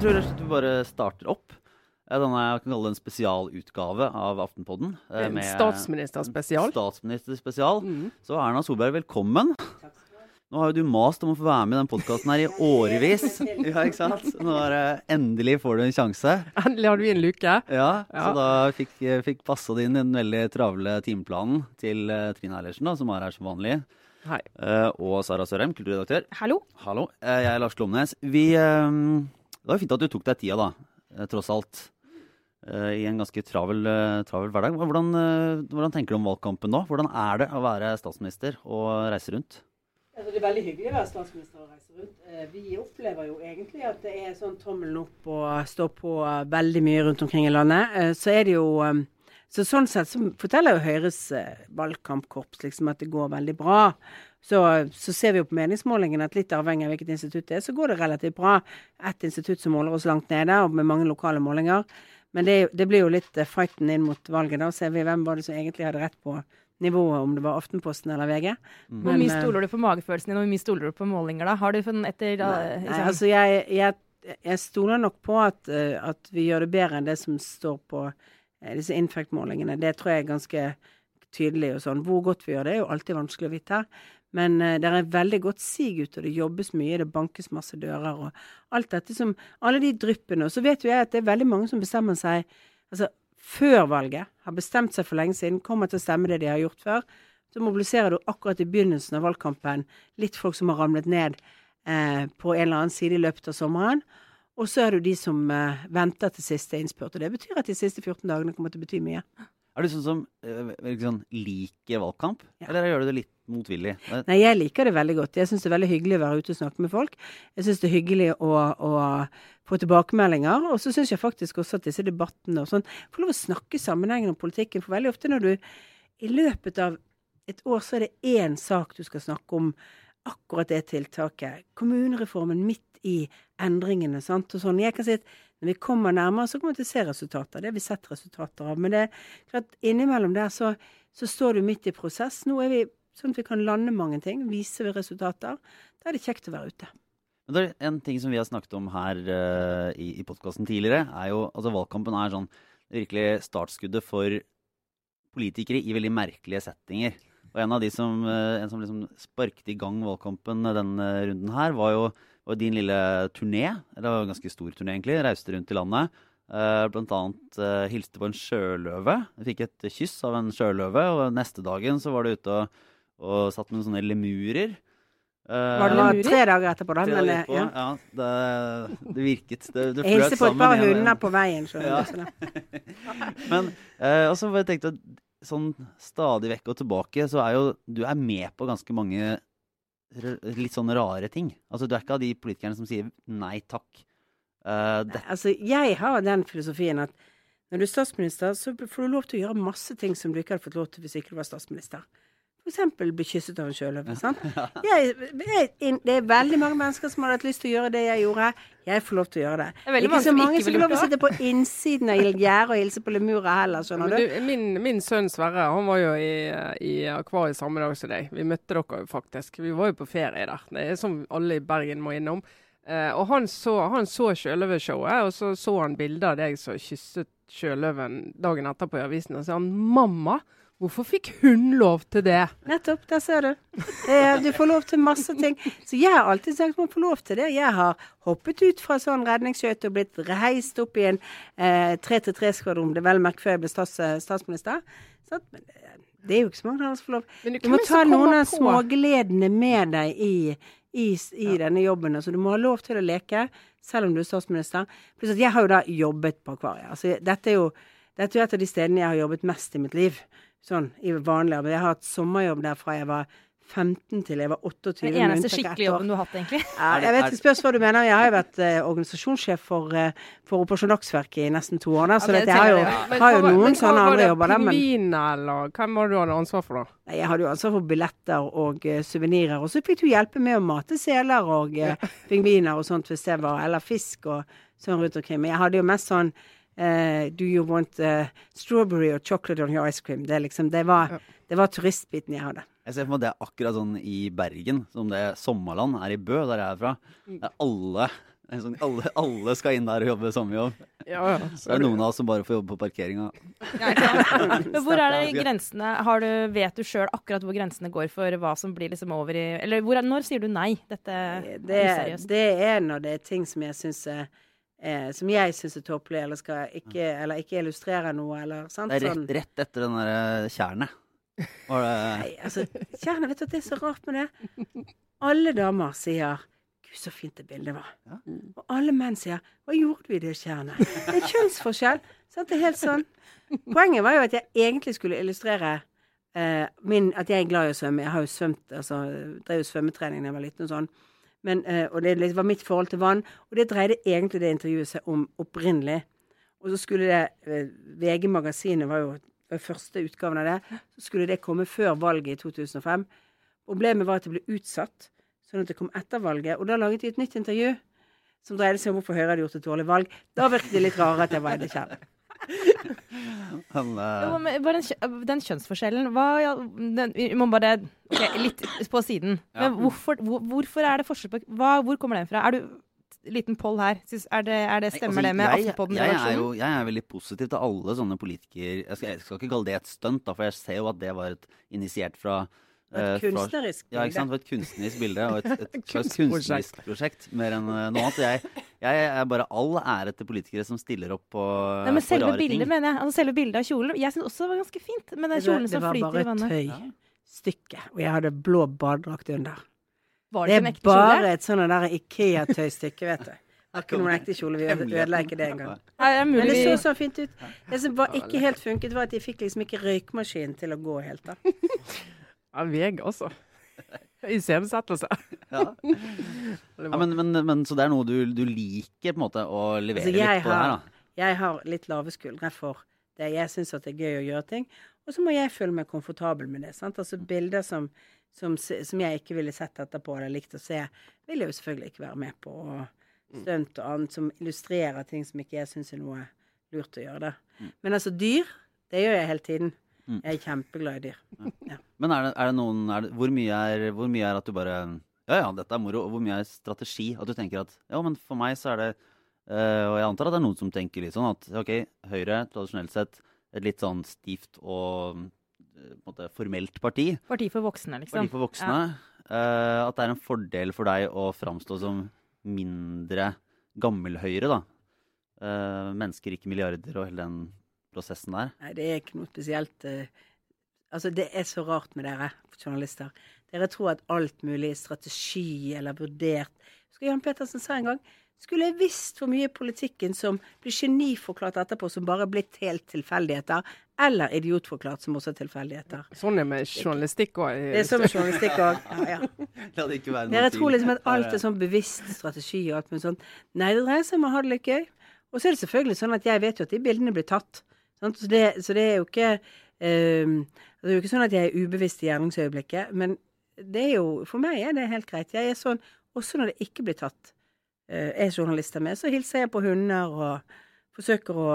Jeg tror rett og slett vi bare starter opp. Eh, Denne jeg kan kalle det en spesialutgave av Aftenpodden. eh, En statsministerspesial. Statsministerspesial. Mm. Så Erna Solberg, velkommen. Nå har jo du mast om å få være med i den podkasten her i årevis. Ja, ikke sant? Nå er det, endelig får du en sjanse. Endelig hadde vi en luke. Ja, Ja. Så da fikk, fikk passa det inn i den veldig travle timeplanen til eh, Trine Eilertsen, som er her som vanlig. Hei. Og Sara Sørheim, kulturredaktør. Hallo. Hallo. Jeg er Lars Glomnes. Vi, eh, det var fint at du tok deg tida, da. eh, tross alt. Eh, I en ganske travel, eh, travel hverdag. Hvordan, hvordan tenker du om valgkampen nå? Hvordan er det å være statsminister og reise rundt? Altså, det er veldig hyggelig å være statsminister og reise rundt. Vi opplever jo egentlig at det er sånn tommelen opp og stå på veldig mye rundt omkring i landet. Så er det jo Så sånn sett så forteller jo Høyres valgkampkorps liksom at det går veldig bra. Så, så ser vi jo på meningsmålingene at litt avhengig av hvilket institutt det er, så går det relativt bra. Et institutt som måler oss langt nede, og med mange lokale målinger. Men det, det blir jo litt eh, fighten inn mot valget. Da ser vi hvem var det som egentlig hadde rett på nivået, om det var Aftenposten eller VG. Hvor Men, mye eh, stoler du på magefølelsen din, og hvor mye stoler du på målinger da? Har du funnet etter da, Nei, nei, liksom- altså jeg, jeg, jeg stoler nok på at, eh, at vi gjør det bedre enn det som står på eh, disse Infact-målingene. Det tror jeg er ganske tydelig. og sånn. Hvor godt vi gjør det, er jo alltid vanskelig å vite. Men uh, det er veldig godt sig ut, og det jobbes mye, det bankes masse dører og alt dette som Alle de dryppene. Og så vet jo jeg at det er veldig mange som bestemmer seg altså før valget, har bestemt seg for lenge siden, kommer til å stemme det de har gjort før. Så mobiliserer du akkurat i begynnelsen av valgkampen litt folk som har ramlet ned eh, på en eller annen side i løpet av sommeren. Og så er det jo de som eh, venter til siste innspurt. Og det betyr at de siste 14 dagene kommer til å bety mye. Er du sånn som liksom, sånn, liker valgkamp, Ja. eller gjør du det litt motvillig? Nei, jeg liker det veldig godt. Jeg syns det er veldig hyggelig å være ute og snakke med folk. Jeg syns det er hyggelig å, å få tilbakemeldinger. Og så syns jeg faktisk også at disse debattene og sånn Få lov å snakke sammenhengende om politikken. For veldig ofte når du i løpet av et år så er det én sak du skal snakke om. Akkurat det tiltaket. Kommunereformen midt i endringene. sant, og sånn. Jeg kan si at når vi kommer nærmere, så kommer vi til å se resultater. Det har vi sett resultater av. Men det er klart, innimellom der så, så står du midt i prosess. Nå er vi sånn at vi kan lande mange ting, vise resultater. Da er det kjekt å være ute. Men En ting som vi har snakket om her uh, i, i podkasten tidligere, er jo altså valgkampen er sånn virkelig startskuddet for politikere i veldig merkelige settinger. Og en av de som, uh, som liksom sparket i gang valgkampen denne runden her, var jo var din lille turné. Det var en ganske stor turné, egentlig. Reiste rundt i landet. Uh, blant annet hilste på en sjøløve. Fikk et kyss av en sjøløve, og neste dagen så var du ute og, og satt med noen sånne lemurer. Eh, Var Det det lemurer? tre dager etterpå, da. Tre dager etterpå, ja. ja. det, det virket. Det, det Jeg hilste på et par hunder på veien. Ja. Men eh, også bare tenkte at sånn stadig vekk og tilbake, så er jo du er med på ganske mange litt sånn rare ting. Altså du er ikke av de politikerne som sier nei takk. Uh, det, Altså, jeg har den filosofien at når du er statsminister, så får du lov til å gjøre masse ting som du ikke hadde fått lov til hvis ikke du var statsminister. Eksempel bli kysset av en sjøløve. det er veldig mange mennesker som hadde hatt lyst til å gjøre det jeg gjorde. Jeg får lov til å gjøre det. Det er ikke mange så mange ikke som får lov til å sitte på innsiden av gjerdet og hilse på lemurer heller, skjønner du. du, min, min sønn Sverre han var jo i, i akvariet samme dag som deg. Vi møtte dere jo faktisk. Vi var jo på ferie der. Det er som alle i Bergen må innom. Eh, og han så, han så sjøløveshowet, og så så han bilder av deg som kysset sjøløven dagen etterpå i avisen. Og så sa han 'mamma'. Hvorfor fikk hun lov til det? Nettopp, der ser du. Er, du får lov til masse ting. Så jeg har alltid sagt man får lov til det. Jeg har hoppet ut fra sånn redningsskøyte og blitt reist opp i en eh, 3-3-skvadron, det er vel merket før jeg ble stats, statsminister. Så, men det, det er jo ikke så mange som får lov. Men Du må ta noen av smågledene med deg i, i, i denne jobben. Altså, du må ha lov til å leke, selv om du er statsminister. Pluss at jeg har jo da jobbet på akvariet. Altså, dette, er jo, dette er jo et av de stedene jeg har jobbet mest i mitt liv. Sånn i vanlig arbeid. Jeg har hatt sommerjobb der fra jeg var 15 til jeg var 28. Den eneste skikkelige jobben du har hatt, egentlig. Ja, jeg vet ikke, spørs hva du mener. Jeg har jo vært eh, organisasjonssjef for, eh, for Operasjon Dagsverk i nesten to år. Da, så Ja, det dette, jeg har jo. Men har jo noen men sånne andre jobber der. Men Pingvin eller hvem var det du hadde ansvar for da? Jeg hadde jo ansvar for billetter og uh, suvenirer. Og så fikk du hjelpe med å mate seler og uh, pingviner og sånt hvis det var Eller fisk og sånn rundt omkring. Men jeg hadde jo mest sånn eh, Do you want uh, strawberry or chocolate on your ice cream? Det, er liksom, det, var, det var turistbiten jeg hadde. Jeg ser for meg at det er akkurat sånn i Bergen som det Sommerland er i Bø, der jeg er fra. Er alle er sånn, alle, alle skal inn der og jobbe sommerjobb. Ja, ja. det er noen av oss som bare får jobbe på parkeringa. Men hvor er det grensene har du, Vet du sjøl akkurat hvor grensene går for hva som blir liksom over i Eller hvor, er- når sier du nei? Dette er Det, useriøst. det er når det er ting som jeg syns er eh, som jeg syns er tåpelig, eller, ikke, eller ikke illustrerer noe, eller sant? Det er Sånn. rett, rett etter den derre tjernet. Var det Nei, altså, tjernet, vet du at det er så rart med det? Alle damer sier 'Gud, så fint det bildet var'. Ja. Og alle menn sier 'Hva gjorde du i det tjernet?' Det er kjønnsforskjell. Sant? Det er helt sånn. Poenget var jo at jeg egentlig skulle illustrere eh, min, at jeg er glad i å svømme. Jeg har jo svømt, altså, drev jo svømmetrening da jeg var liten og sånn. Men, eh, og det var mitt forhold til vann. Og det dreide egentlig det intervjuet seg om opprinnelig. Og så skulle det eh, VG Magasinet var jo var første utgaven av det. Så skulle det komme før valget i 2005. Problemet var at det ble utsatt, sånn at det kom etter valget. Og da laget de et nytt intervju som dreide seg om hvorfor Høyre hadde gjort et dårlig valg. Da virket det litt rarere at jeg var Eide han, uh... Den, den kjønnsforskjellen hva, ja, den, Vi må bare okay, Litt på siden. Ja. Men hvorfor, hvor, hvorfor er det forskjell på hva, Hvor kommer den fra? Er du Liten poll her. Er det, er det, Nei, stemmer altså, det med Aftenpodden-redaksjonen? Jeg, jeg er veldig positiv til alle sånne politikere jeg skal, jeg skal ikke kalle det et stunt, for jeg ser jo at det var et initiert fra Et kunstnerisk bilde. Ja, ikke sant? Det var et kunstnerisk bilde og et, et slags kunstnerisk prosjekt mer enn eh, noe annet. Jeg, jeg er bare all ære til politikere som stiller opp på, Nei, men selve rare bildet, ting. mener jeg. Altså selve bildet av kjolen. Jeg syns også det var ganske fint. men den Det er kjolen det som flyter i vannet. bare et tøystykke. Og jeg hadde blå badedrakt under. Var Det det er ekte bare et sånt der Ikea-tøystykke, vet du. Har ikke noen ekte kjole. Vi ødela ikke det engang. Men det så så fint ut. Det som var ikke helt funket, var at de fikk liksom ikke røykmaskinen til å gå helt. da. Ja, veg også. Iscenesettelse. Ja. Ja, men, men, men, så det er noe du, du liker på en måte å levere Altså, litt på det her, da? Jeg har litt lave skuldre for det. Jeg syns at det er gøy å gjøre ting. Og så må jeg føle meg komfortabel med det. sant? Altså Bilder som, som, som jeg ikke ville sett etterpå eller likt å se, vil jeg jo selvfølgelig ikke være med på. Og stunt og annet som illustrerer ting som ikke jeg syns er noe lurt å gjøre. det. Men altså, dyr, det gjør jeg hele tiden. Mm. Jeg er kjempeglad i dyr. Men er det, er det noen er det, hvor, mye er, hvor mye er at du bare Ja, ja, dette er moro. Og hvor mye er strategi? At du tenker at ja, men for meg så er det øh, Og jeg antar at det er noen som tenker litt sånn at OK, Høyre tradisjonelt sett et litt sånn stivt og eh, på en måte formelt parti. Parti for voksne, liksom. Parti for voksne. eh, at det er en fordel for deg å framstå som mindre gammel-Høyre, da. Uh, mennesker, ikke milliarder, og hele den prosessen der. Nei, det er ikke noe spesielt uh, Altså, det er så rart med dere journalister. Dere tror at alt mulig er strategi eller vurdert. Skal Jan Petersen sa en gang skulle jeg visst hvor mye politikken som blir geniforklart etterpå, som bare er blitt helt tilfeldigheter, eller idiotforklart, som også er tilfeldigheter. Sånn er med journalistikk òg. Det er sånn med journalistikk òg. Ja, ja. La det ikke være noen Dere tror liksom at alt er sånn bevisst strategi og alt mulig sånt. Nei, det dreier seg om å ha det litt gøy. Og så er det selvfølgelig sånn at jeg vet jo at de bildene blir tatt. Så, det, så det er jo ikke ehm, Det er jo ikke sånn at jeg er ubevisst i gjerningsøyeblikket, men det er jo For meg er det helt greit. Jeg er sånn også når det ikke blir tatt Uh, er journalister med, så hilser jeg på hunder og forsøker å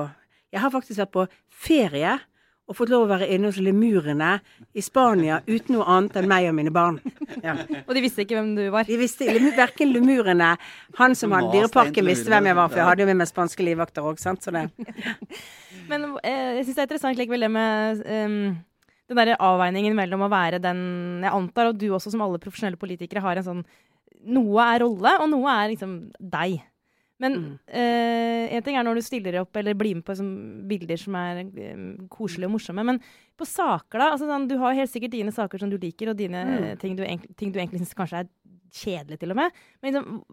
Jeg har faktisk vært på ferie og fått lov å være inne hos lemurene i Spania uten noe annet enn meg og mine barn. Ja. Og de visste ikke hvem du var. De visste verken lemurene Han som hadde dyreparken, visste hvem jeg var, for jeg hadde jo med meg spanske livvakter òg, sant. Så det Men eh, jeg syns det er interessant likevel det med um, den der avveiningen mellom å være den Jeg antar at du også, som alle profesjonelle politikere, har en sånn Noe er rolle, og noe er liksom deg. Men Mm. eh, en ting er når du stiller opp eller blir med på som, bilder som er eh, koselige og morsomme, men på saker, da? Altså, sånn, du har helt sikkert dine saker som du liker, og dine Mm. ting, du ting du egentlig syns kanskje er kjedelig, til og med. Men liksom,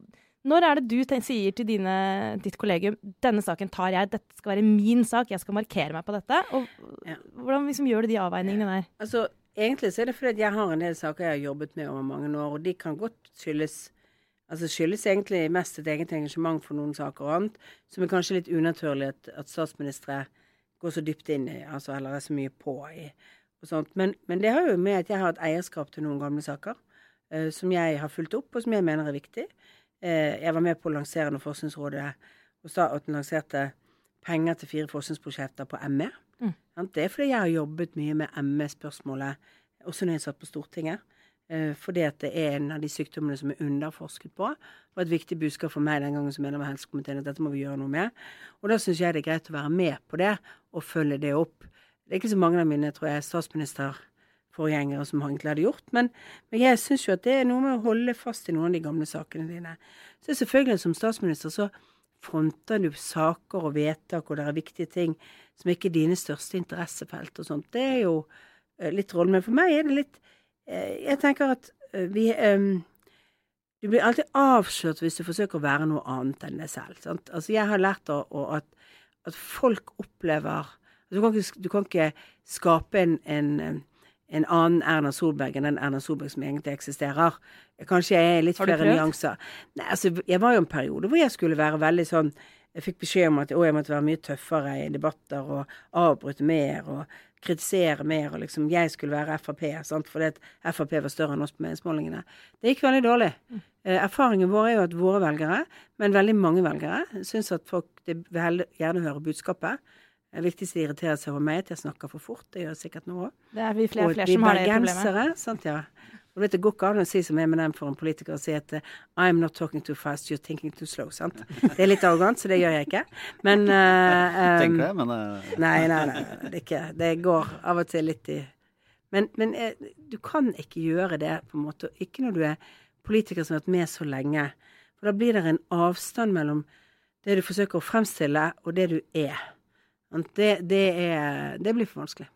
når er det du sier til dine, ditt kollegium denne saken tar jeg, dette skal være min sak, jeg skal markere meg på dette? Og Ja. Hvordan liksom gjør du de avveiningene der? Altså, egentlig så er det fordi jeg har en del saker jeg har jobbet med over mange år, og de kan godt skyldes Altså skyldes egentlig mest et eget engasjement for noen saker og annet, som er kanskje litt unaturlig at, at statsministre går så dypt inn i, altså, eller er så mye på i, og sånt. Men, men det har jo med at jeg har et eierskap til noen gamle saker, eh, som jeg har fulgt opp, og som jeg mener er viktig. Eh, jeg var med på å lansere når Forskningsrådet og staten lanserte penger til fire forskningsprosjekter på ME. Mm. Det er fordi jeg har jobbet mye med ME-spørsmålet, også når jeg satt på Stortinget. Eh, fordi at det er en av de sykdommene som er underforsket på. Det var et viktig budskap for meg den gangen som medlem av helsekomiteen at dette må vi gjøre noe med. Og da syns jeg det er greit å være med på det og følge det opp. Det er ikke så mange av mine tror jeg, statsministerforgjengere som egentlig hadde gjort, men, men jeg syns jo at det er noe med å holde fast i noen av de gamle sakene dine. Så selvfølgelig som statsminister så fronter du saker og vedtak, og det er viktige ting som ikke er dine største interessefelt og sånt. Det er jo eh, litt rollen. Men for meg er det litt Jeg tenker at eh, vi um, Du blir alltid avslørt hvis du forsøker å være noe annet enn deg selv. Sant? Altså jeg har lært å, å, at, at, folk opplever du kan, ikke, du kan ikke, skape en, en, en, annen Erna Solberg enn den Erna Solberg som egentlig eksisterer. Kanskje jeg er litt flere nyanser. Nei, altså, jeg var jo en periode hvor jeg skulle være veldig sånn Jeg fikk beskjed om at å, jeg måtte være mye tøffere i debatter og avbryte mer og kritisere mer. og liksom Jeg skulle være Frp, sant? fordi at Frp var større enn oss på meningsmålingene. Det gikk veldig dårlig. Mm. Eh, erfaringen vår er jo at våre velgere, men veldig mange velgere, syns at folk vil gjerne høre budskapet. Det er viktigst de irriterer seg over meg, at jeg snakker for fort. Det gjør jeg sikkert nå òg. Det er vi flere, flere som har det problemet. Sant, ja. Og vet, Det går ikke an å si som Eminem for en politiker, og si at uh, I'm not talking too fast, you're thinking too slow. sant? Det er litt arrogant, så det gjør jeg ikke. Men uh, um, Tenker jeg, men uh... nei, nei, nei, det, ikke. det går av og til litt i Men, men du kan ikke gjøre det, på en måte. Ikke når du er politiker som har vært med så lenge. For da blir det en avstand mellom det du forsøker å fremstille, og det du er. Det, det, er, det blir for vanskelig.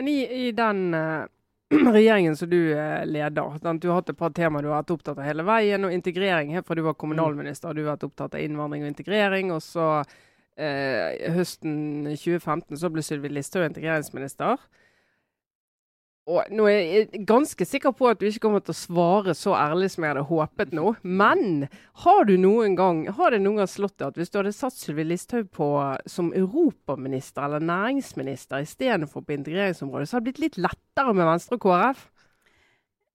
Men i, i den uh, regjeringen som du uh, leder, du har hatt et par temaer du har vært opptatt av hele veien. Og integrering helt fra du var kommunalminister, du har vært opptatt av innvandring og integrering. Og så eh, høsten 2015 så ble Sylvi Listhaug integreringsminister. Og nå er jeg ganske sikker på at du ikke kommer til å svare så ærlig som jeg hadde håpet nå. Men har, du noen gang, har det noen gang slått deg at hvis du hadde satt Sylvi Listhaug på som europaminister eller næringsminister istedenfor på integreringsområdet, så hadde det blitt litt lettere med Venstre og KrF?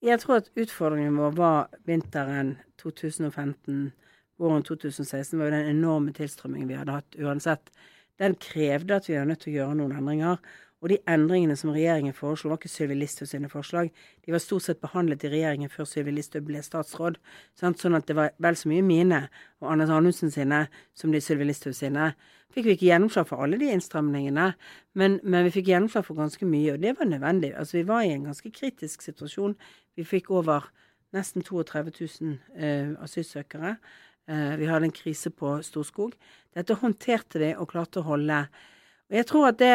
Jeg tror at utfordringen vår var vinteren 2015. Våren 2016 var jo den enorme tilstrømmingen vi hadde hatt uansett. Den krevde at vi var nødt til å gjøre noen endringer. Og de endringene som regjeringen foreslo, var ikke Sylvi Listhaug sine forslag. De var stort sett behandlet i regjeringen før Sylvi Listhaug ble statsråd. Sant? Sånn at det var vel så mye mine og Anders Anundsen sine som de Sylvi Listhaug sine. Fikk vi ikke gjennomslag for alle de innstramningene, men, men, vi fikk gjennomslag for ganske mye, og det var nødvendig. Altså Vi var i en ganske kritisk situasjon. Vi fikk over nesten 32 000 uh, asylsøkere. Eh, vi hadde en krise på Storskog. Dette håndterte vi og klarte å holde. Og jeg tror at det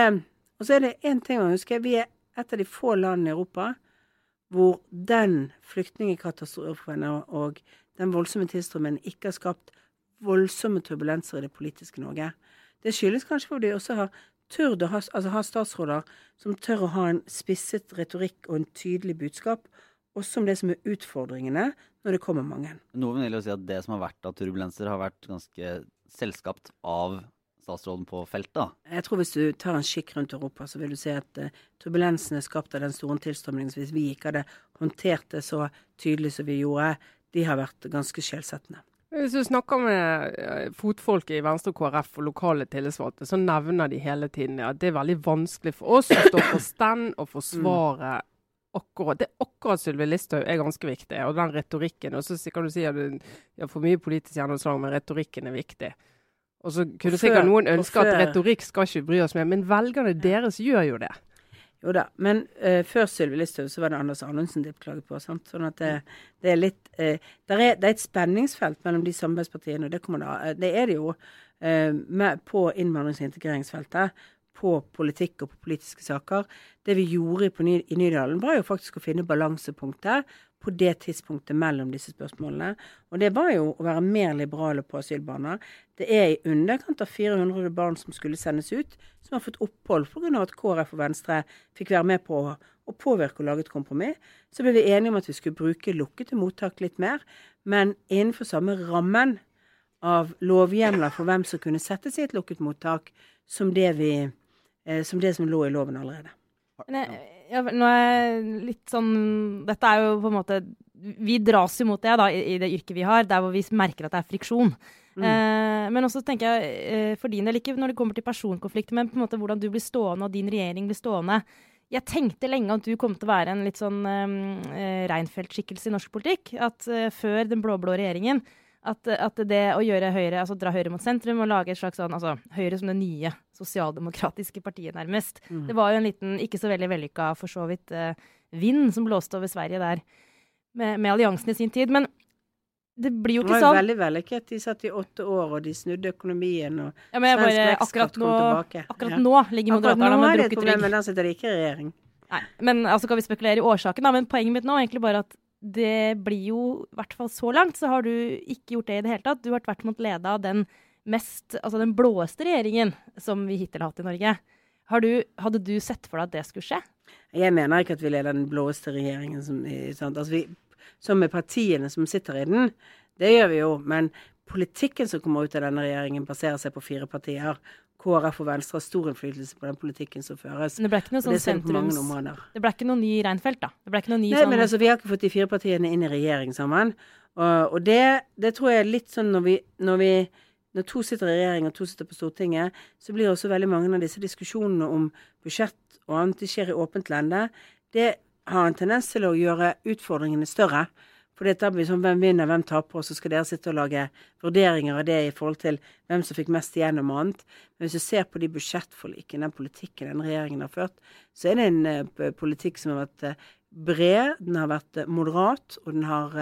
og så er det én ting å huske. Vi er et av de få landene i Europa hvor den flyktningkatastrofen og den voldsomme tilstrømmen ikke har skapt voldsomme turbulenser i det politiske Norge. Det skyldes kanskje fordi de også har tørt å ha, altså har statsråder som tør å ha en spisset retorikk og en tydelig budskap, også om det som er utfordringene når det kommer mange. Noen vil jo si at det som har vært av turbulenser, har vært ganske selskapt av statsråden på feltet? Jeg tror hvis du tar en kikk rundt Europa, så vil du se at uh, turbulensen er skapt av den store tilstrømningen. Hvis vi ikke hadde håndtert det så tydelig som vi gjorde, de har vært ganske skjellsettende. Hvis du snakker med fotfolket fotfolk i Venstre og KrF og lokale tillitsvalgte, så nevner de hele tiden at det er veldig vanskelig for oss å stå på stand og forsvare akkurat Det er akkurat Sylvi Listhaug er ganske viktig, og den retorikken. Og så kan du si at du har for mye politisk gjennomslag, men retorikken er viktig. Og så kunne sikkert noen ønske at retorikk skal ikke bry oss med, men velgerne deres gjør jo det. Jo da, men uh, før Sylvi Listhaug så var det Anders Anundsen de klaget på. sant? Sånn at det, det er litt uh, er, Det er et spenningsfelt mellom de samarbeidspartiene, og det, kommer da, det er det jo uh, med, på innvandrings- og integreringsfeltet. På politikk og på politiske saker. Det vi gjorde Ny, i Nydalen, var jo faktisk å finne balansepunktet på det tidspunktet mellom disse spørsmålene. Og det var jo å være mer liberale på asylbarna. Det er i underkant av 400 barn som skulle sendes ut, som har fått opphold pga. at KrF og Venstre fikk være med på å påvirke og lage et kompromiss. Så ble vi enige om at vi skulle bruke lukkede mottak litt mer, men innenfor samme rammen av lovhjemler for hvem som kunne settes i et lukket mottak, som det, vi, som, det som lå i loven allerede. Jeg, ja, nå er jeg litt sånn Dette er jo på en måte Vi dras jo mot det da, i, i, det yrket vi har, der hvor vi merker at det er friksjon. Mm. Eh, men også tenker jeg eh, for din del, ikke når det kommer til personkonflikter, men på en måte hvordan du blir stående og din regjering blir stående. jeg tenkte lenge at du kom til å være en litt sånn eh, Reinfeldt-skikkelse i norsk politikk. At eh, før den blå-blå regjeringen at, at, det å gjøre Høyre, altså dra Høyre mot sentrum og lage et slags sånn altså Høyre som det nye sosialdemokratiske partiet, nærmest. Mm. Det var jo en liten, ikke så veldig vellykka for så vidt, uh, vind som blåste over Sverige der med, med alliansen i sin tid. Men det blir jo ikke sånn. Det var jo veldig vellykket. De satt i åtte år, og de snudde økonomien. og ja, men jeg bare, akkurat nå, akkurat nå ligger Moderaterne med brukket rygg. Akkurat nå er det et problem, men da sitter de ikke i regjering. Nei, men altså kan vi spekulere i årsaken, da. Men poenget mitt nå er egentlig bare at det blir jo, i hvert fall så langt, så har du ikke gjort det i det hele tatt. Du har tvert imot leda den mest, altså den blåeste regjeringen som vi hittil har hatt i Norge. Du, hadde du sett for deg at det skulle skje? Jeg mener ikke at vi leder den blåeste regjeringen. Som, altså vi, partiene som sitter i den. Det gjør vi jo. Men politikken som kommer ut av denne regjeringen, baserer seg på fire partier. KrF og Venstre har stor innflytelse på den politikken som føres. Men det ble ikke noe sånn sentrums... Det ble ikke noe ny Reinfeldt, da? Det ble ikke noe ny Nei, sånn... men altså, vi har ikke fått de fire partiene inn i regjering sammen. Og, og det, det, tror jeg er litt sånn når vi, når vi når to sitter i regjering og to sitter på Stortinget, så blir også veldig mange av disse diskusjonene om budsjett og annet de skjer i åpent lende. Det har en tendens til å gjøre utfordringene større. For da blir sånn hvem vinner, hvem taper, og så skal dere sitte og lage vurderinger av det i forhold til hvem som fikk mest igjennom og annet. Men hvis du ser på de budsjettforlikene, den politikken den regjeringen har ført, så er det en uh, politikk som har vært uh, bred, den har vært uh, moderat, og den har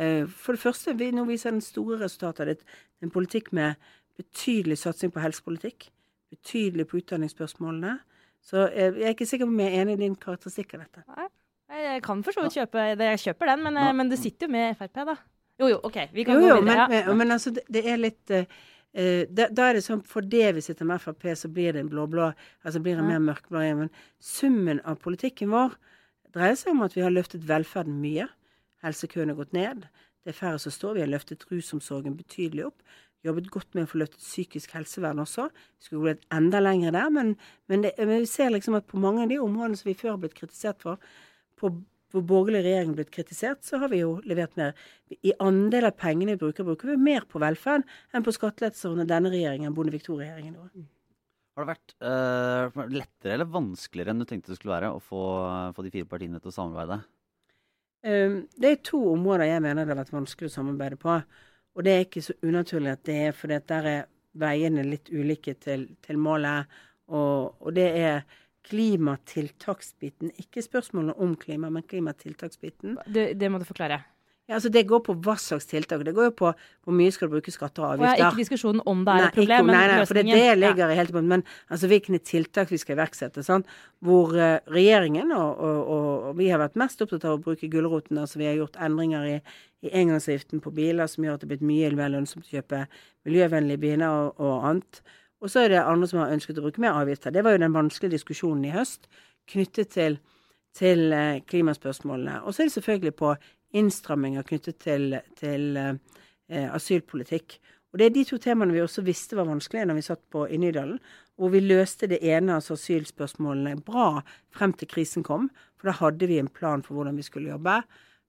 For det første, vi nå viser den store resultatet av det. En politikk med betydelig satsing på helsepolitikk, betydelig på utdanningsspørsmålene. Så jeg er ikke sikker på om jeg er enig i din karakteristikk av dette. Jeg kan for så vidt kjøpe det. Jeg kjøper den, men, eh, men, du sitter jo med Frp, da. Jo jo, OK. Vi kan jo, jo, gå videre. Men, men, men altså, det, det, er litt uh, da, da, er det sånn fordi vi sitter med Frp, så blir det en blå-blå Altså blir det mer mørkeblå. Men summen av politikken vår dreier seg om at vi har løftet velferden mye. Helsekøene har gått ned. Det er færre som står. Vi har løftet rusomsorgen betydelig opp. Jobbet godt med å få løftet psykisk helsevern også. Vi skulle gått enda lenger der, men, men, det, men, vi ser liksom at på mange av de områdene som vi før har blitt kritisert for, på hvor borgerlig regjering blitt kritisert, så har vi jo levert mer. I andel av pengene vi bruker, bruker vi mer på velferd enn på skattelettelser under denne regjeringen, Bondevik II-regjeringen. Mm. Har det vært uh, lettere eller vanskeligere enn du tenkte det skulle være å få, få de fire partiene til å samarbeide? Um, det er to områder jeg mener det har vært vanskelig å samarbeide på. Og det er ikke så unaturlig at det er fordi der er veiene litt ulike til, til målet. Og, og det er klimatiltaksbiten. Ikke spørsmålene om klima, men klimatiltaksbiten. Det, det må du forklare. Ja, altså Det går på hva slags tiltak. Det går jo på hvor mye skal du bruke skatter og avgifter. Er ikke diskusjonen om det er et problem, men nei, nei, for det, det ligger ja. helt tiden. Men altså hvilke tiltak vi skal iverksette. Sånn, hvor uh, regjeringen og, og, og, og, vi har vært mest opptatt av å bruke gulroten. Altså vi har gjort endringer i, i engangsavgiften på biler som gjør at det er blitt mye mer lønnsomt å kjøpe miljøvennlige biler og annet. Og så er det andre som har ønsket å bruke mer avgifter. Det var jo den vanskelige diskusjonen i høst knyttet til, til eh, klimaspørsmålene. Og så er det selvfølgelig på innstramminger knyttet til, til eh, asylpolitikk. Og det er de to temaene vi også visste var vanskelige når vi satt på i Nydalen. Hvor vi løste det ene, altså asylspørsmålene, bra frem til krisen kom. For da hadde vi en plan for hvordan vi skulle jobbe.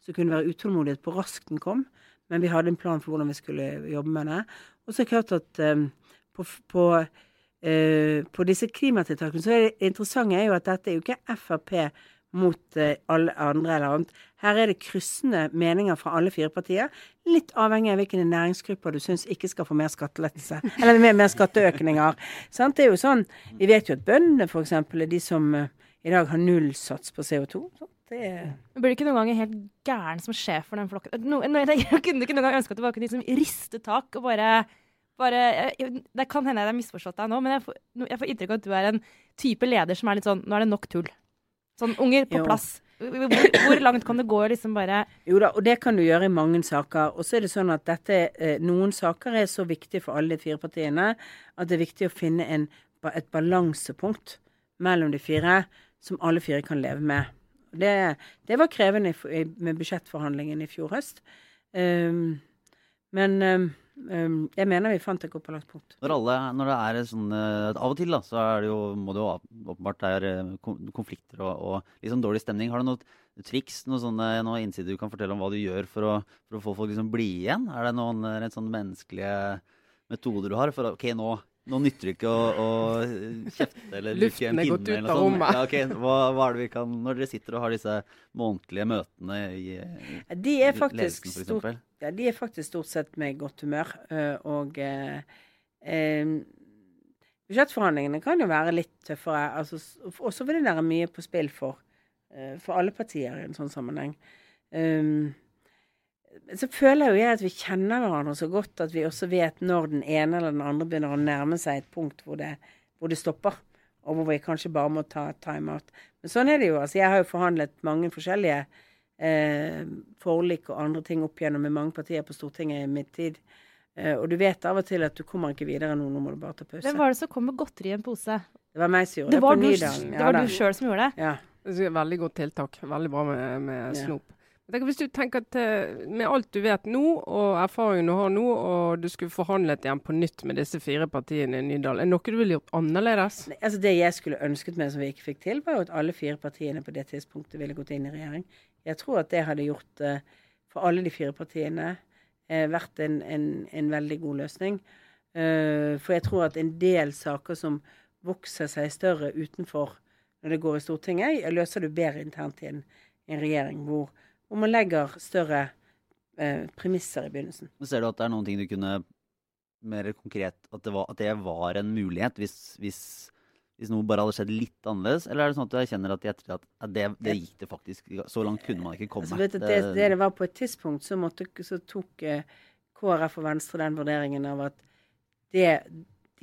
Så kunne det være utålmodighet på raskt den kom, men vi hadde en plan for hvordan vi skulle jobbe med det. Og så er det klart at um, på, på, uh, på disse klimatiltakene, så er det interessante er jo at dette er jo ikke Frp mot uh, alle andre eller annet. Her er det kryssende meninger fra alle fire partier. Litt avhengig av hvilke næringsgrupper du syns ikke skal få mer skattelettelse. Eller mer, mer skatteøkninger. Sant? Det er jo sånn, Vi vet jo at bøndene f.eks. er de som uh, i dag har nullsats på CO2. Sant? Det Blir du ikke noen ganger helt gæren som sjef for den flokken? No, no, jeg kunne ikke noen gang ønske at det var de som ristet tak og bare bare, jeg, det kan hende jeg har misforstått deg nå, men jeg får, jeg får, inntrykk av at du er en type leder som er litt sånn Nå er det nok tull. Sånn unger på jo. plass. Hvor, hvor, langt kan det gå liksom bare Jo da, og det kan du gjøre i mange saker. Og så er det sånn at dette, eh, noen saker er så viktige for alle de fire partiene at det er viktig å finne en, et balansepunkt mellom de fire som alle fire kan leve med. Det, det var krevende med budsjettforhandlingene i fjor høst. Um, men Um, jeg mener vi fant et godt balansepunkt. Når, alle, når det er sånn uh, Av og til da, så er det jo, må det jo åpenbart være konflikter og, og liksom dårlig stemning. Har du noe triks, noe sånne, noe innsider du kan fortelle om hva du gjør for å, for å få folk liksom bli igjen? Er det noen rent sånn menneskelige metoder du har for å OK, nå Nå nytter det ikke å, å kjefte eller bruke en pinne eller noe sånt. Ja, okay. hva, hva er det vi kan Når dere sitter og har disse månedlige møtene i, i De er faktisk ledelsen, stort, ja, de er faktisk stort sett med godt humør. øh, Og eh, eh, budsjettforhandlingene kan jo være litt tøffere. Altså, også vil det være mye på spill for, eh, for alle partier i en sånn sammenheng. Um, så føler jo jeg at vi kjenner hverandre så godt at vi også vet når den ene eller den andre begynner å nærme seg et punkt hvor det, hvor det stopper. Og hvor vi kanskje bare må ta time-out. Men sånn er det jo. altså Jeg har jo forhandlet mange forskjellige eh, forlik og andre ting opp igjennom med mange partier på Stortinget i min tid. Eh, og du vet av og til at du kommer ikke videre nå, nå må du bare ta pause. Hvem var det som kom med godteri i en pose? Det var meg som gjorde Det det, var på du, ja, det var du sjøl som gjorde det. Ja. Det Veldig godt tiltak. Veldig bra med, med snop. Tenker, hvis du tenker til, Med alt du vet nå, og erfaringen du har nå, og du skulle forhandlet igjen på nytt med disse fire partiene i Nydal, er noe du ville gjort annerledes? Nei, Altså Det jeg skulle ønsket meg som vi ikke fikk til, var jo at alle fire partiene på det tidspunktet ville gått inn i regjering. Jeg tror at det hadde gjort eh, for alle de fire partiene eh, vært en, en, en veldig god løsning. Eh, for jeg tror at en del saker som vokser seg større utenfor når det går i Stortinget, løser du bedre internt i en, en regjering hvor, hvor man legger større eh, premisser i begynnelsen. Men Ser du at det er noen ting du kunne mer konkret At det var, at det var en mulighet hvis, hvis, hvis noe bare hadde skjedd litt annerledes? Eller er det sånn at du erkjenner at, i ettertid at, at det, det gikk det faktisk Så langt kunne man ikke komme. Altså, vet du, det, det det var på et tidspunkt, så, måtte, så tok eh, KrF og Venstre den vurderingen av at det,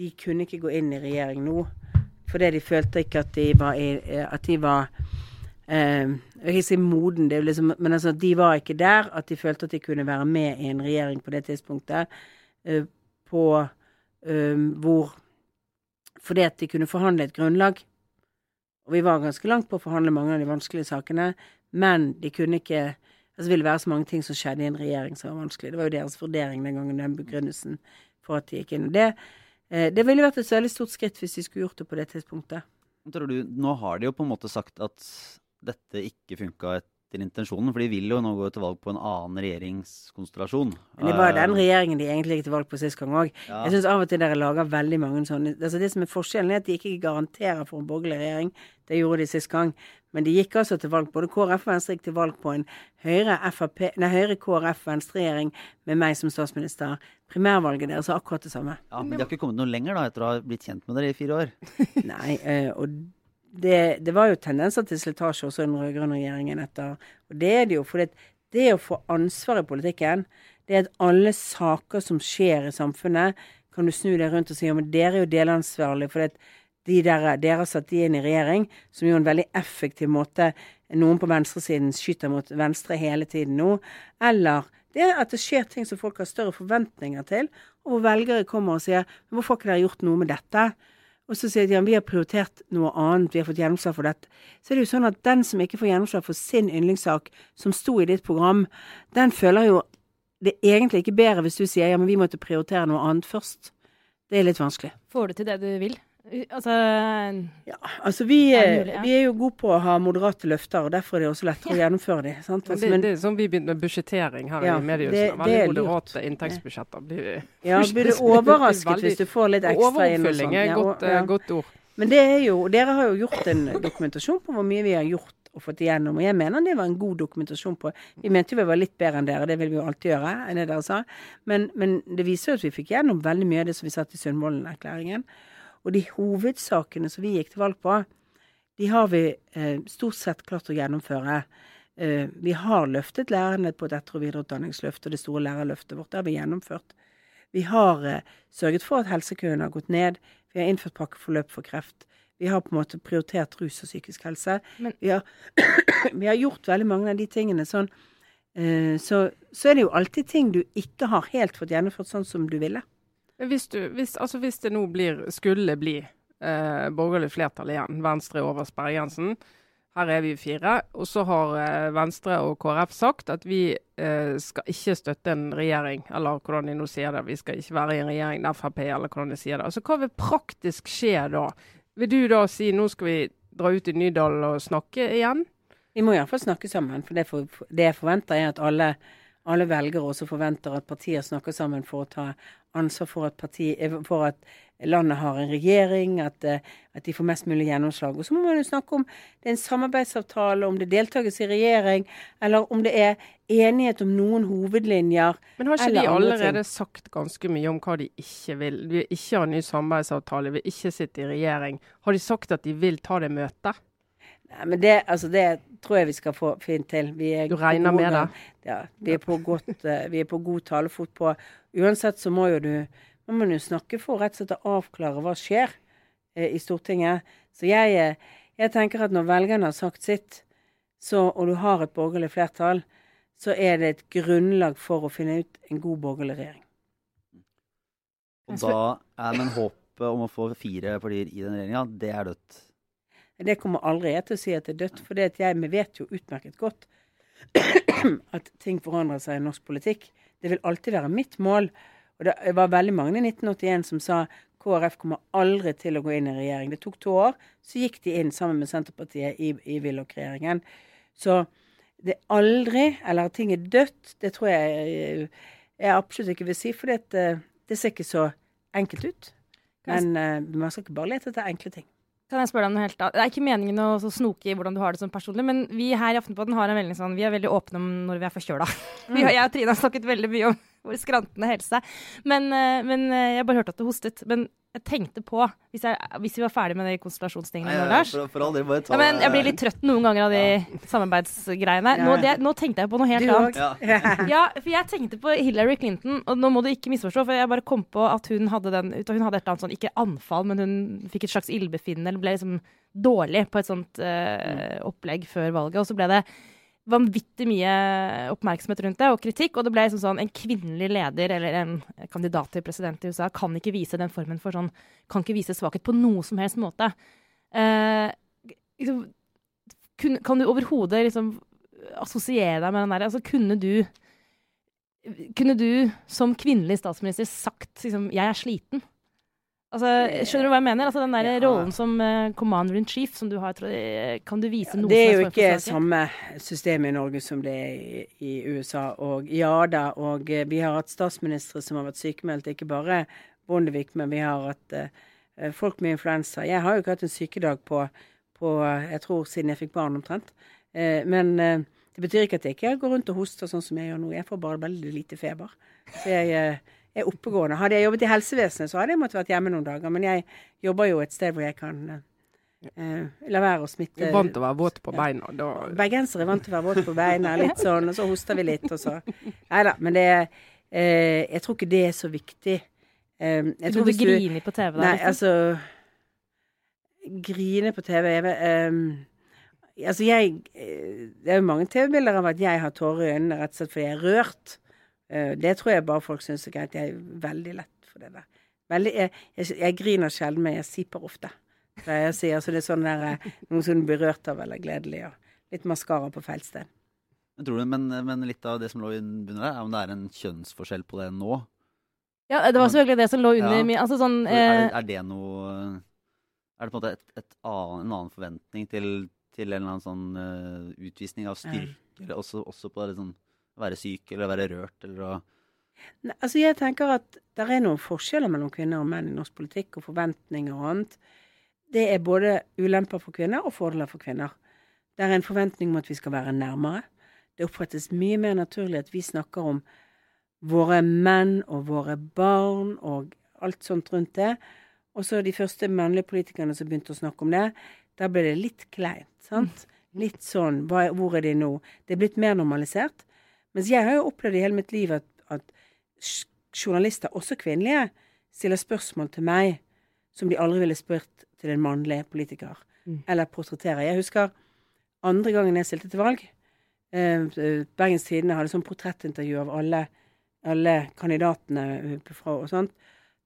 de kunne ikke gå inn i regjering nå. Fordi de følte ikke at de var, eh, at de var eh, Jeg vil ikke si moden, liksom, men altså, de var ikke der. At de følte at de kunne være med i en regjering på det tidspunktet. eh, på eh, hvor Fordi at de kunne forhandle et grunnlag. Og vi var ganske langt på å forhandle mange av de vanskelige sakene. Men de kunne ikke Altså det ville være så mange ting som skjedde i en regjering som var vanskelig. Det var jo deres vurdering den gangen, den begrunnelsen for at de gikk inn. Det, eh, det ville vært et veldig stort skritt hvis de skulle gjort det på det tidspunktet. Tror du, nå har de jo på en måte sagt at dette ikke funka etter intensjonen, for de vil jo nå gå til valg på en annen regjeringskonstellasjon. Men det var den Eh, regjeringen de egentlig gikk til valg på sist gang òg. ja. Jeg syns av og til dere lager veldig mange sånne altså Det som er forskjellen, er at de ikke garanterer for en borgerlig regjering. Det gjorde de sist gang. Men de gikk altså til valg. Både KrF og Venstre gikk til valg på en Høyre, FRP, nei, Høyre KrF Venstre-regjering med meg som statsminister. Primærvalget deres er akkurat det samme. ja, Men de har ikke kommet noe lenger da, etter å ha blitt kjent med dere i fire år. Nei, eh, og det, det var jo tendenser til slitasje også i den rød-grønne regjeringen etter. Og det er det jo, for det, det å få ansvar i politikken, det er at alle saker som skjer i samfunnet, kan du snu deg rundt og si ja, men dere er jo delansvarlige for det de der, dere har satt de inn i regjering, som jo er en veldig effektiv måte noen på venstresiden skyter mot venstre hele tiden nå. Eller det at det skjer ting som folk har større forventninger til, og hvor velgere kommer og sier men hvorfor har ikke dere gjort noe med dette? Og så sier de at vi har prioritert noe annet, vi har fått gjennomslag for dette. Så er det jo sånn at den som ikke får gjennomslag for sin yndlingssak, som sto i ditt program, den føler jo det er egentlig ikke bedre hvis du sier ja, men vi måtte prioritere noe annet først. Det er litt vanskelig. Får du til det du vil? Altså Ja, altså vi, Er eh, mulig, ja? vi er jo gode på å ha moderate løfter, og derfor er det også lettere å gjennomføre de. Sant? Altså, det, men, det er sånn vi begynte med budsjettering her Ja, i mediehuset. Veldig er lurt. moderate inntektsbudsjetter. Blir ja, blir du overrasket hvis du får litt ekstra inn Overoppfylling sånn. er et godt, og- eh, godt ord. Men det er jo, dere har jo gjort en dokumentasjon på hvor mye vi har gjort og fått igjennom. Og jeg mener det var en god dokumentasjon på Vi mente jo vi var litt bedre enn dere, det vil vi jo alltid gjøre, enn det dere sa. Men, men det viser jo at vi fikk gjennom veldig mye av det som vi satt i Sundvolden-erklæringen. Og de hovedsakene som vi gikk til valg på, de har vi eh, stort sett klart å gjennomføre. Eh, vi har løftet lærerne på et etter- og videreutdanningsløft, og det store lærerløftet vårt. Det har vi gjennomført. Vi har eh, sørget for at helsekøene har gått ned. Vi har innført pakkeforløp for kreft. Vi har på en måte prioritert rus og psykisk helse. Men- vi, har, vi har gjort veldig mange av de tingene sånn. Eh, så, så er det jo alltid ting du ikke har helt fått gjennomført sånn som du ville. Hvis, du, hvis, altså hvis det nå blir, skulle bli eh, borgerlig flertall igjen, Venstre over sperregrensen, her er vi fire, og så har eh, Venstre og KrF sagt at vi eh, skal ikke støtte en regjering, eller hvordan de nå sier det, vi skal ikke være i en regjering med Frp, eller hvordan de sier det. Altså Hva vil praktisk skje da? Vil du da si nå skal vi dra ut i Nydalen og snakke igjen? Vi må iallfall snakke sammen. For det, for det forventer, er at alle, alle velgere også forventer at partier snakker sammen for å ta ansvar for at, parti, eh, for at landet har en regjering, at, eh, at, de får mest mulig gjennomslag. Og så må man jo snakke om det er en samarbeidsavtale, om det er deltakelse i regjering, eller om det er enighet om noen hovedlinjer. Men har ikke de allerede sagt ganske mye om hva de ikke vil? De vil ikke ha ny samarbeidsavtale, vil ikke sitte i regjering. Har de sagt at de vil ta det møtet? Nei, men det, altså det tror jeg vi skal få fint til. du regner med det? Ja. Vi er, på godt, uh, vi er på god talefot på Uansett så må jo du må jo snakke for rett og slett å avklare hva skjer uh, i Stortinget. Så jeg, uh, jeg, tenker at når velgerne har sagt sitt, så, og du har et borgerlig flertall, så er det et grunnlag for å finne ut en god borgerlig regjering. Og da er men håpet om å få fire partier i den regjeringa, det er dødt? Det kommer aldri jeg til å si at det er dødt, for jeg vet jo utmerket godt at ting forandrer seg i norsk politikk. Det vil alltid være mitt mål. Og det var veldig mange i 1981 som sa KrF kommer aldri til å gå inn i regjering. Det tok to år, så gikk de inn sammen med Senterpartiet i, i Willoch-regjeringen. Så det er aldri, eller at ting er dødt, det tror jeg jeg absolutt ikke vil si. For det, eh, det ser ikke så enkelt ut. Men uh, man skal ikke bare lete etter enkle ting. Kan jeg spørre deg om noe helt annet? Det er ikke meningen å snoke i hvordan du har det som personlig, men vi her i Aftenposten har en veldig sånn, vi er veldig åpne om når vi er forkjøla. Mm. jeg og Trine har snakket veldig mye om vår skrantende helse. Men, eh, men eh, jeg bare hørte at du hostet. Men jeg tenkte på, hvis, jeg, hvis, vi var ferdig med de konstellasjonstingene nå, Lars for, for aldri, bare ta, ja, men Jeg blir litt trøtt noen ganger av de ja. samarbeidsgreiene. Nå, det, nå, tenkte jeg på noe helt annet. Ja. ja. for jeg tenkte på Hillary Clinton, og nå må du ikke misforstå, for jeg bare kom på at hun hadde den Hun hadde et eller annet sånn, ikke anfall, men hun fikk et slags ildbefinnende, eller ble liksom dårlig på et sånt uh, opplegg før valget. Og så ble det vanvittig mye oppmerksomhet rundt det, og kritikk. Og det ble liksom sånn en kvinnelig leder eller en kandidat til president i USA kan ikke vise den formen for sånn Kan ikke vise svakhet på noe som helst måte. Eh, liksom, kun, kan du overhodet liksom assosiere deg med den derre Altså, kunne du Kunne du som kvinnelig statsminister sagt liksom 'jeg er sliten'? Altså, skjønner du hva jeg mener? Altså, den der ja. rollen som uh, commander in chief som du har, kan du vise ja, noe Det er jo ikke samme system i Norge som det er i, i USA. Og ja da, og uh, vi har hatt statsministre som har vært sykemeldt, ikke bare Bondevik, men vi har hatt uh, folk med influensa. Jeg har jo ikke hatt en sykedag på, på jeg tror siden jeg fikk barn omtrent. men det betyr ikke at jeg ikke går rundt og hoster sånn som jeg gjør nå. Jeg får bare veldig lite feber. Så jeg er oppegående. Hadde jeg jobbet i helsevesenet, så hadde jeg måttet vært hjemme noen dager. Men jeg jobber jo et sted hvor jeg kan eh, la være å smitte. Du er vant til å være våt på beina? Da... Bergensere er vant til å være våt på beina, litt sånn, og så hoster vi litt, og så Nei da. Men det eh, Jeg tror ikke det er så viktig. Um, jeg tror du griner på TV da? Nei, liksom? altså Grine på TV jeg, um, Altså, jeg Det er jo mange TV-bilder av at jeg har tårer i øynene rett og slett fordi jeg er rørt. Eh, det tror jeg bare folk syns er greit. Jeg er veldig lett for det der. Veldig, jeg, jeg, jeg, griner sjelden, men jeg siper ofte. Jeg sier, så det er sånn der, eh, noe som blir rørt av eller gledelig. Og litt maskara på feil sted. Men, men, men, litt av det som lå under der, er om det er en kjønnsforskjell på det nå? Ja, det var selvfølgelig det som lå under. Ja. Altså sånn, eh, er, det, er, det, noe Er det på en måte et, et annen, en annen forventning til, til en eller annen sånn uh, utvisning av styrke, mm. også, også på det sånn være syk eller være rørt eller å Nei, altså jeg tenker at det er noen forskjeller mellom kvinner og menn i norsk politikk, og forventninger og annet. Det er både ulemper for kvinner og fordeler for kvinner. Det er en forventning om at vi skal være nærmere. Det oppfattes mye mer naturlig at vi snakker om våre menn og våre barn og alt sånt rundt det. Og så de første mannlige politikerne som begynte å snakke om det, da ble det litt kleint. sant? Litt sånn Hvor er de nå? Det er blitt mer normalisert. Mens jeg har jo opplevd i hele mitt liv at, at journalister, også kvinnelige, stiller spørsmål til meg som de aldri ville spurt til en mannlig politiker. Mm. Eller portretterer. Jeg husker andre gangen jeg stilte til valg. Eh, Bergens Tidende hadde sånn portrettintervju av alle, alle kandidatene eh, fra, og sånt.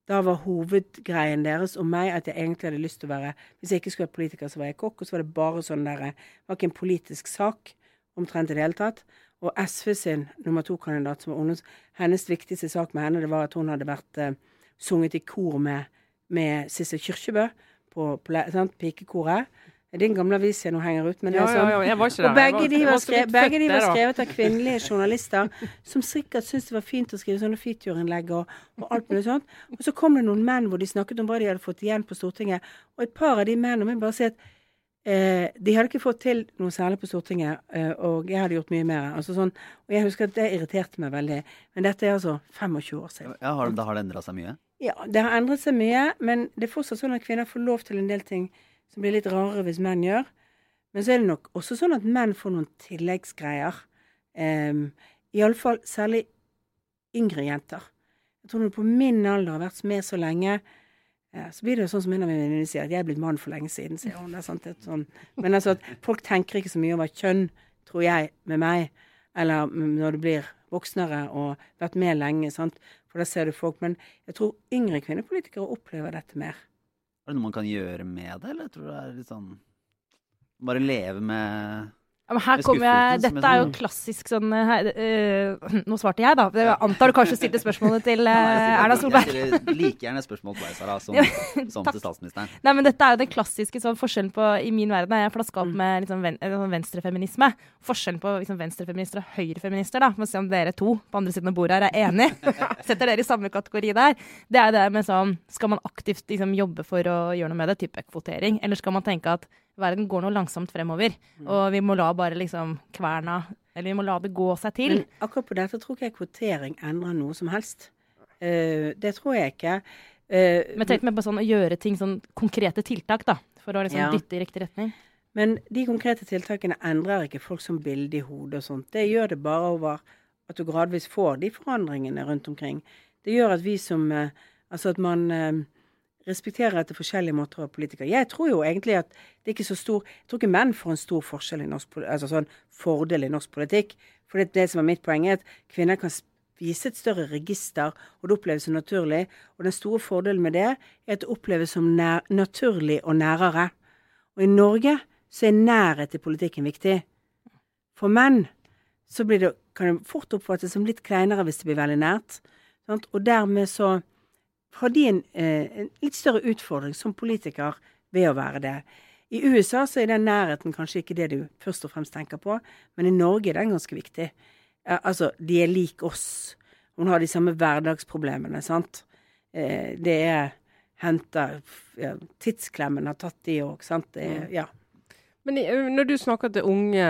Da var hovedgreien deres om meg at jeg egentlig hadde lyst til å være Hvis jeg ikke skulle være politiker, så var jeg kokk. Og så var det bare sånn der Det var ikke en politisk sak omtrent i det hele tatt. Og SV sin nummer to-kandidat, som var ungdoms, hennes viktigste sak med henne, det var at hun hadde vært uh, sunget i kor med, med Sissel Kyrkjebø på, på sant, pikekoret. En gammel avis jeg nå henger ut, men det er sånn. ja, Og. Begge de var, skrevet, begge de var skrevet av kvinnelige journalister som sikkert syntes det var fint å skrive sånne feature-innlegg og, og alt mulig sånt. Og så kom det noen menn hvor de snakket om hva de hadde fått igjen på Stortinget. Og et par av de mennene må jeg bare si at eh, de hadde ikke fått til noe særlig på Stortinget, eh, og jeg hadde gjort mye mer. Altså sånn, og jeg husker at det irriterte meg veldig. Men dette er altså 25 år siden. Ja, har, da har det endra seg mye? Ja, det har endret seg mye, men det er fortsatt sånn at kvinner får lov til en del ting som blir litt rarere hvis menn gjør. Men så er det nok også sånn at menn får noen tilleggsgreier. Eh, Iallfall særlig yngre jenter. Jeg tror når du på min alder har vært med så lenge, så blir det jo sånn som en av mine sier, at jeg er blitt mann for lenge siden. sier hun. Det er sant, det er sånn. Men altså folk tenker ikke så mye over kjønn, tror jeg, med meg. Eller når du blir voksnere og vært med lenge. sant? For da ser du folk. Men jeg tror yngre kvinnepolitikere opplever dette mer. Er det noe man kan gjøre med det, eller tror du det er litt sånn Bare leve med her kommer jeg, Dette er jo sånn- klassisk sånn eh, eh, Nå svarte jeg, da. Jeg antar du kanskje stilte spørsmålet til eh, Erna Solberg. Jeg stiller like gjerne spørsmål til deg, Sara, som, som til statsministeren. Nei, men dette er jo den klassiske sånn, forskjellen på I min verden er jeg flaska Mm. opp med liksom, ven, eh, sånn venstrefeminisme. Forskjellen på liksom, venstrefeminister og høyrefeminister, da. Må se om dere to på andre siden av bordet her er enige. Setter dere i samme kategori der. Det er det med sånn Skal man aktivt liksom, jobbe for å gjøre noe med det, type kvotering, eller skal man tenke at verden går nå langsomt fremover, Mm. og vi må la bare liksom kverna Eller vi må la det gå seg til. Men akkurat på dette tror ikke jeg kvotering endrer noe som helst. Uh, det tror jeg ikke. Uh, Men tenk meg på sånn å gjøre ting, sånn konkrete tiltak, da. For å liksom Ja. dytte i riktig retning. Men de konkrete tiltakene endrer ikke folk som bilde i hodet og sånt. Det gjør det bare over at du gradvis får de forandringene rundt omkring. Det gjør at vi som eh, Altså at man respekterer etter forskjellige måter å være politiker. Jeg tror jo egentlig at det er ikke så stor Jeg tror ikke menn får en stor forskjell i norsk altså sånn fordel i norsk politikk. For det, det som er mitt poeng, er at kvinner kan vise et større register, og det oppleves som naturlig. Og den store fordelen med det er at det oppleves som nær, naturlig og nærere. Og i Norge så er nærhet til politikken viktig. For menn så det, kan det fort oppfattes som litt kleinere hvis det blir veldig nært. Sant? Og dermed så har de en, eh, en litt større utfordring som politiker ved å være det. I USA så er den nærheten kanskje ikke det du først og fremst tenker på, men i Norge er den ganske viktig. Altså, de er lik oss. Hun har de samme hverdagsproblemene, sant. Eh, det er henta ja, Tidsklemmen har tatt de òg, sant. Det er, ja. Men når du snakker til unge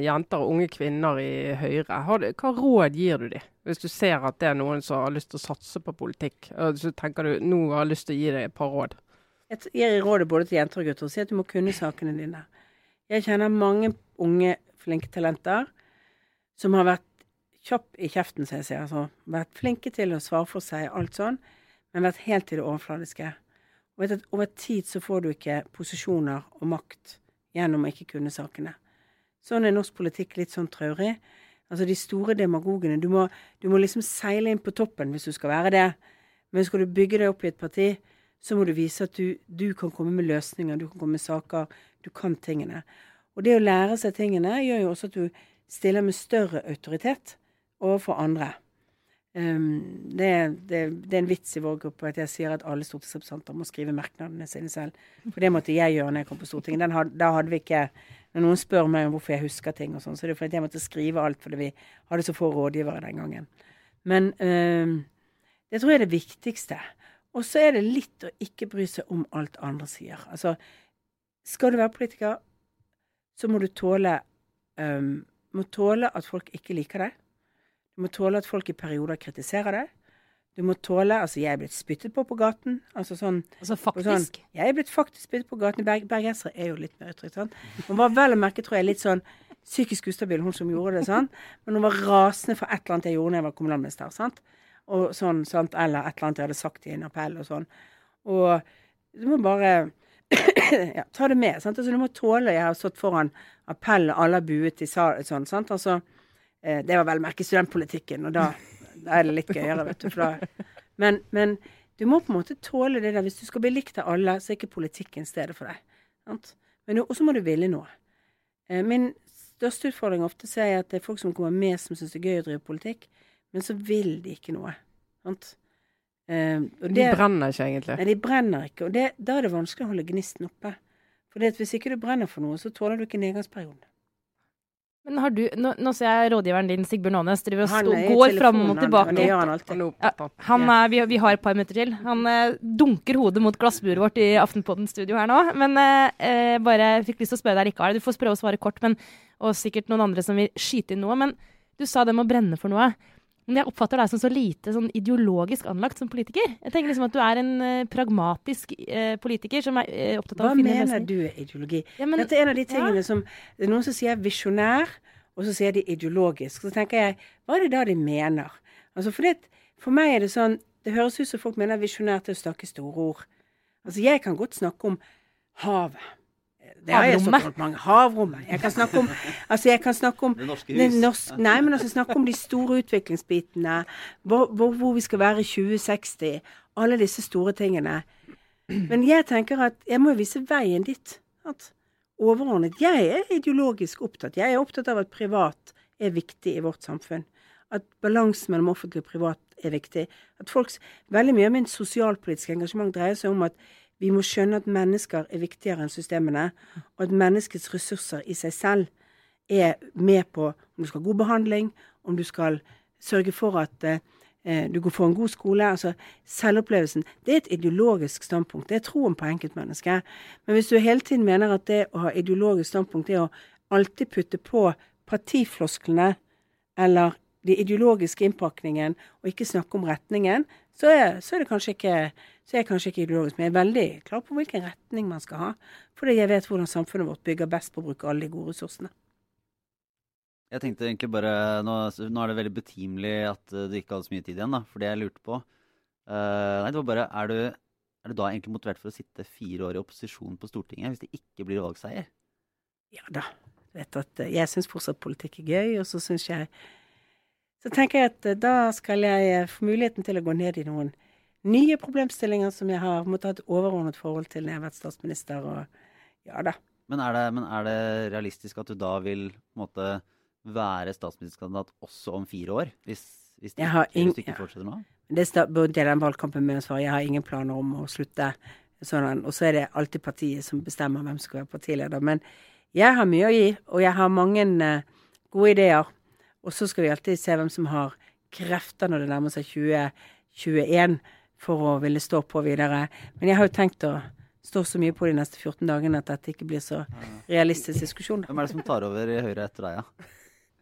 jenter og unge kvinner i Høyre, du, hva råd gir du dem? Hvis du ser at det er noen som har lyst til å satse på politikk, så tenker du nå har jeg lyst til å gi deg et par råd. Jeg gir rådet både til jenter og gutter sier at du må kunne sakene dine. Jeg kjenner mange unge, flinke talenter som har vært kjapp i kjeften, som jeg sier. Altså, vært flinke til å svare for seg, alt sånn, men vært helt i det overfladiske. Og vet at over tid så får du ikke posisjoner og makt gjennom å ikke kunne sakene. Sånn er norsk politikk litt sånn traurig. Altså de store demagogene. Du må, du må liksom seile inn på toppen hvis du skal være det. Men skal du bygge deg opp i et parti, så må du vise at du, du kan komme med løsninger, du kan komme med saker, du kan tingene. Og det å lære seg tingene gjør jo også at du stiller med større autoritet overfor andre. Um, det, det, det er en vits i vår gruppe at jeg sier at alle stortingsrepresentanter må skrive merknadene sine selv. For det måtte jeg gjøre når jeg kom på Stortinget. Had, da hadde vi ikke Når noen spør meg om hvorfor jeg husker ting, og sånn, så er det fordi jeg måtte skrive alt fordi vi hadde så få rådgivere den gangen. Men um, det tror jeg er det viktigste. Og så er det litt å ikke bry seg om alt andre sier. Altså, skal du være politiker, så må du tåle um, må tåle at folk ikke liker deg. Du må tåle at folk i perioder kritiserer deg. Du må tåle Altså, jeg er blitt spyttet på på gaten. Altså sånn Altså faktisk? sånn, faktisk. Jeg er blitt faktisk spyttet på gaten. Berg, bergensere er jo litt mer uttrykt, sant. Hun var vel å merke, tror jeg, litt sånn psykisk ustabil, hun som gjorde det, sant. Men hun var rasende for et eller annet jeg gjorde da jeg var kommunalminister, sant. Og sånn, sant. Eller et eller annet jeg hadde sagt i en appell og sånn. Og du må bare ja, ta det med. sant? Altså, du må tåle Jeg har stått foran appell, og alle har buet i salen. sånn. sant? Altså, det var vel merke studentpolitikken, og da, da er det litt gøyere, vet du. Da, men, men du må på en måte tåle det der. Hvis du skal bli likt av alle, så er ikke politikken stedet for deg. Men Og så må du ville noe. Eh, min største utfordring ofte ser jeg at det er folk som kommer med som syns det er gøy å drive politikk, men så vil de ikke noe. sant? Eh, og De brenner ikke egentlig. Nei, de brenner ikke. Og det, da er det vanskelig å holde gnisten oppe. For hvis ikke du brenner for noe, så tåler du ikke nedgangsperioden. Men har du, nå, nå ser jeg rådgiveren din, Sigbjørn Aanes, driver og går fram og tilbake. Han, han alltid. Ja, han. Han er, vi, vi har et par minutter til. Han eh, dunker hodet mot glassburet vårt i Aftenpodden-studio her nå. Men eh, eh, bare fikk lyst til å spørre deg likevel. Du får prøve å svare kort, men, og sikkert noen andre som vil skyte inn noe. Men du sa det med å brenne for noe. Men jeg oppfatter deg som så lite sånn ideologisk anlagt som politiker. Jeg tenker liksom at du er en uh, pragmatisk uh, politiker som er uh, opptatt av Hva å finne mener du er ideologi? Ja, men, Dette er en av de tingene som Det er noen som sier visjonær, og så sier de ideologisk. Så tenker jeg, hva er det da de mener? Altså for, det, for meg er det sånn Det høres ut som folk mener visjonær til å snakke store ord. Altså jeg kan godt snakke om havet. Det har jeg så mange. Havrommet. Jeg kan snakke om Altså jeg kan snakke om Det norske hus. norsk, nei, men altså snakke om de store utviklingsbitene. Hvor, hvor, hvor vi skal være i 2060. Alle disse store tingene. Men jeg tenker at jeg må jo vise veien dit. At overordnet Jeg er ideologisk opptatt. Jeg er opptatt av at privat er viktig i vårt samfunn. At balansen mellom offentlig og privat er viktig. At folks, Veldig mye av min sosialpolitiske engasjement dreier seg om at vi må skjønne at mennesker er viktigere enn systemene, og at menneskets ressurser i seg selv er med på om du skal ha god behandling, om du skal sørge for at eh, du får en god skole. altså Selvopplevelsen. Det er et ideologisk standpunkt. Det er troen på enkeltmennesket. Men hvis du hele tiden mener at det å ha ideologisk standpunkt er å alltid putte på partiflosklene eller de ideologiske innpakningen, og ikke snakke om retningen, så er, så er det kanskje ikke så er jeg kanskje ikke ideologisk, men jeg er veldig klar på hvilken retning man skal ha. Fordi jeg vet hvordan samfunnet vårt bygger best på å bruke alle de gode ressursene. Jeg tenkte egentlig bare Nå, nå er det veldig betimelig at eh, du ikke hadde så mye tid igjen, da. For det jeg lurte på uh, Nei, det var bare er du, er du da egentlig motivert for å sitte fire år i opposisjon på Stortinget hvis det ikke blir valgseier? Ja da. Vet at eh, jeg syns fortsatt politikk er gøy, og så syns jeg Så tenker jeg at eh, da skal jeg eh, få muligheten til å gå ned i noen nye problemstillinger som jeg har måttet ha et overordnet forhold til når jeg har vært statsminister, og ja da. Men er det, men er det realistisk at du da vil måte være statsministerkandidat også om fire år? Hvis, hvis, det ingen, hvis du ikke fortsetter nå? Det burde jeg den valgkampen med å svare. Jeg har ingen planer om å slutte. Sånn, og så er det alltid partiet som bestemmer hvem som skal være partileder. Men jeg har mye å gi, og jeg har mange eh, gode ideer. Og så skal vi alltid se hvem som har krefter når det nærmer seg 2021 for å ville stå på videre. Men jeg har jo tenkt å stå så mye på de neste 14 dagene at dette ikke blir så realistisk diskusjon. Hvem er det som tar over i Høyre etter deg, ja?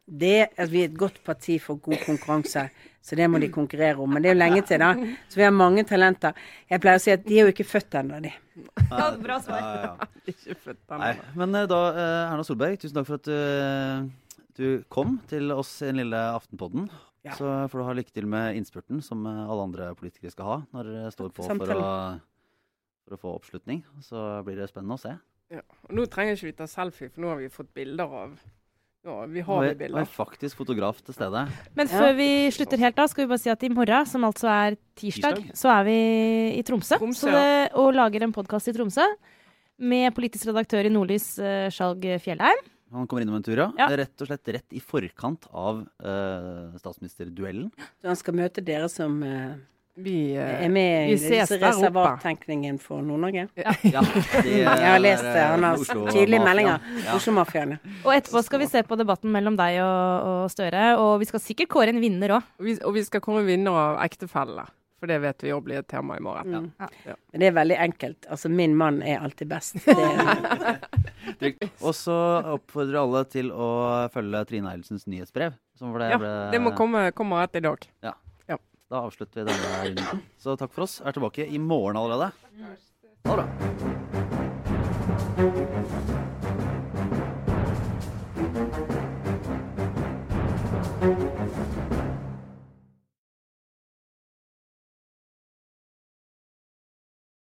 Det at vi er et godt parti for god konkurranse, så det må de konkurrere om. Men det er jo lenge til, da. Så vi har mange talenter. Jeg pleier å si at de er jo ikke født ennå, de. Ja, bra svar. Ja, ja, ja. Ikke født ennå. Nei, men eh, da, eh, Erna Solberg, tusen takk for at du, du kom til oss i den lille Aftenpodden. Ja. Så får du ha lykke til med innspurten, som eh, alle andre politikere skal ha når dere står på for å, for å få oppslutning. Så blir det spennende å se. Ja. Og nå trenger ikke vi ta selfie, for nå har vi fått bilder av ja, Vi har vi, vi nå er bilder. faktisk fotograf til stede. Men Ja. før vi slutter helt av, skal vi bare si at i morgen, som altså er tirsdag, Tirsdag. så er vi i Tromsø. Tromsø, så det, og lager en podkast i Tromsø med politisk redaktør i Nordlys, uh, Skjalg Fjellheim. Han kommer innom en tur, ja. Ja. Rett og slett rett i forkant av uh, statsministerduellen. Så han skal møte dere som uh, Vi, uh, er med i reservattenkningen for Nord-Norge. Ja, de, Jeg har lest det. Han har tydelige meldinger. Ja. Oslo-mafiaene. Og etterpå skal vi se på debatten mellom deg og, og Støre, og vi skal sikkert kåre en vinner òg. og, vi, og vi skal komme vinner av ektefellene. For det vet vi òg blir et tema i morgen. Mm. Ja. Men det er veldig enkelt. Altså, min mann er alltid best. Det er, Og så oppfordrer alle til å følge Trine Eilertsens nyhetsbrev. Som for det, Ja, ble, Det må komme, komme etter i dag. Da avslutter vi denne runden. Så takk for oss. Er tilbake i morgen allerede. Ha det bra.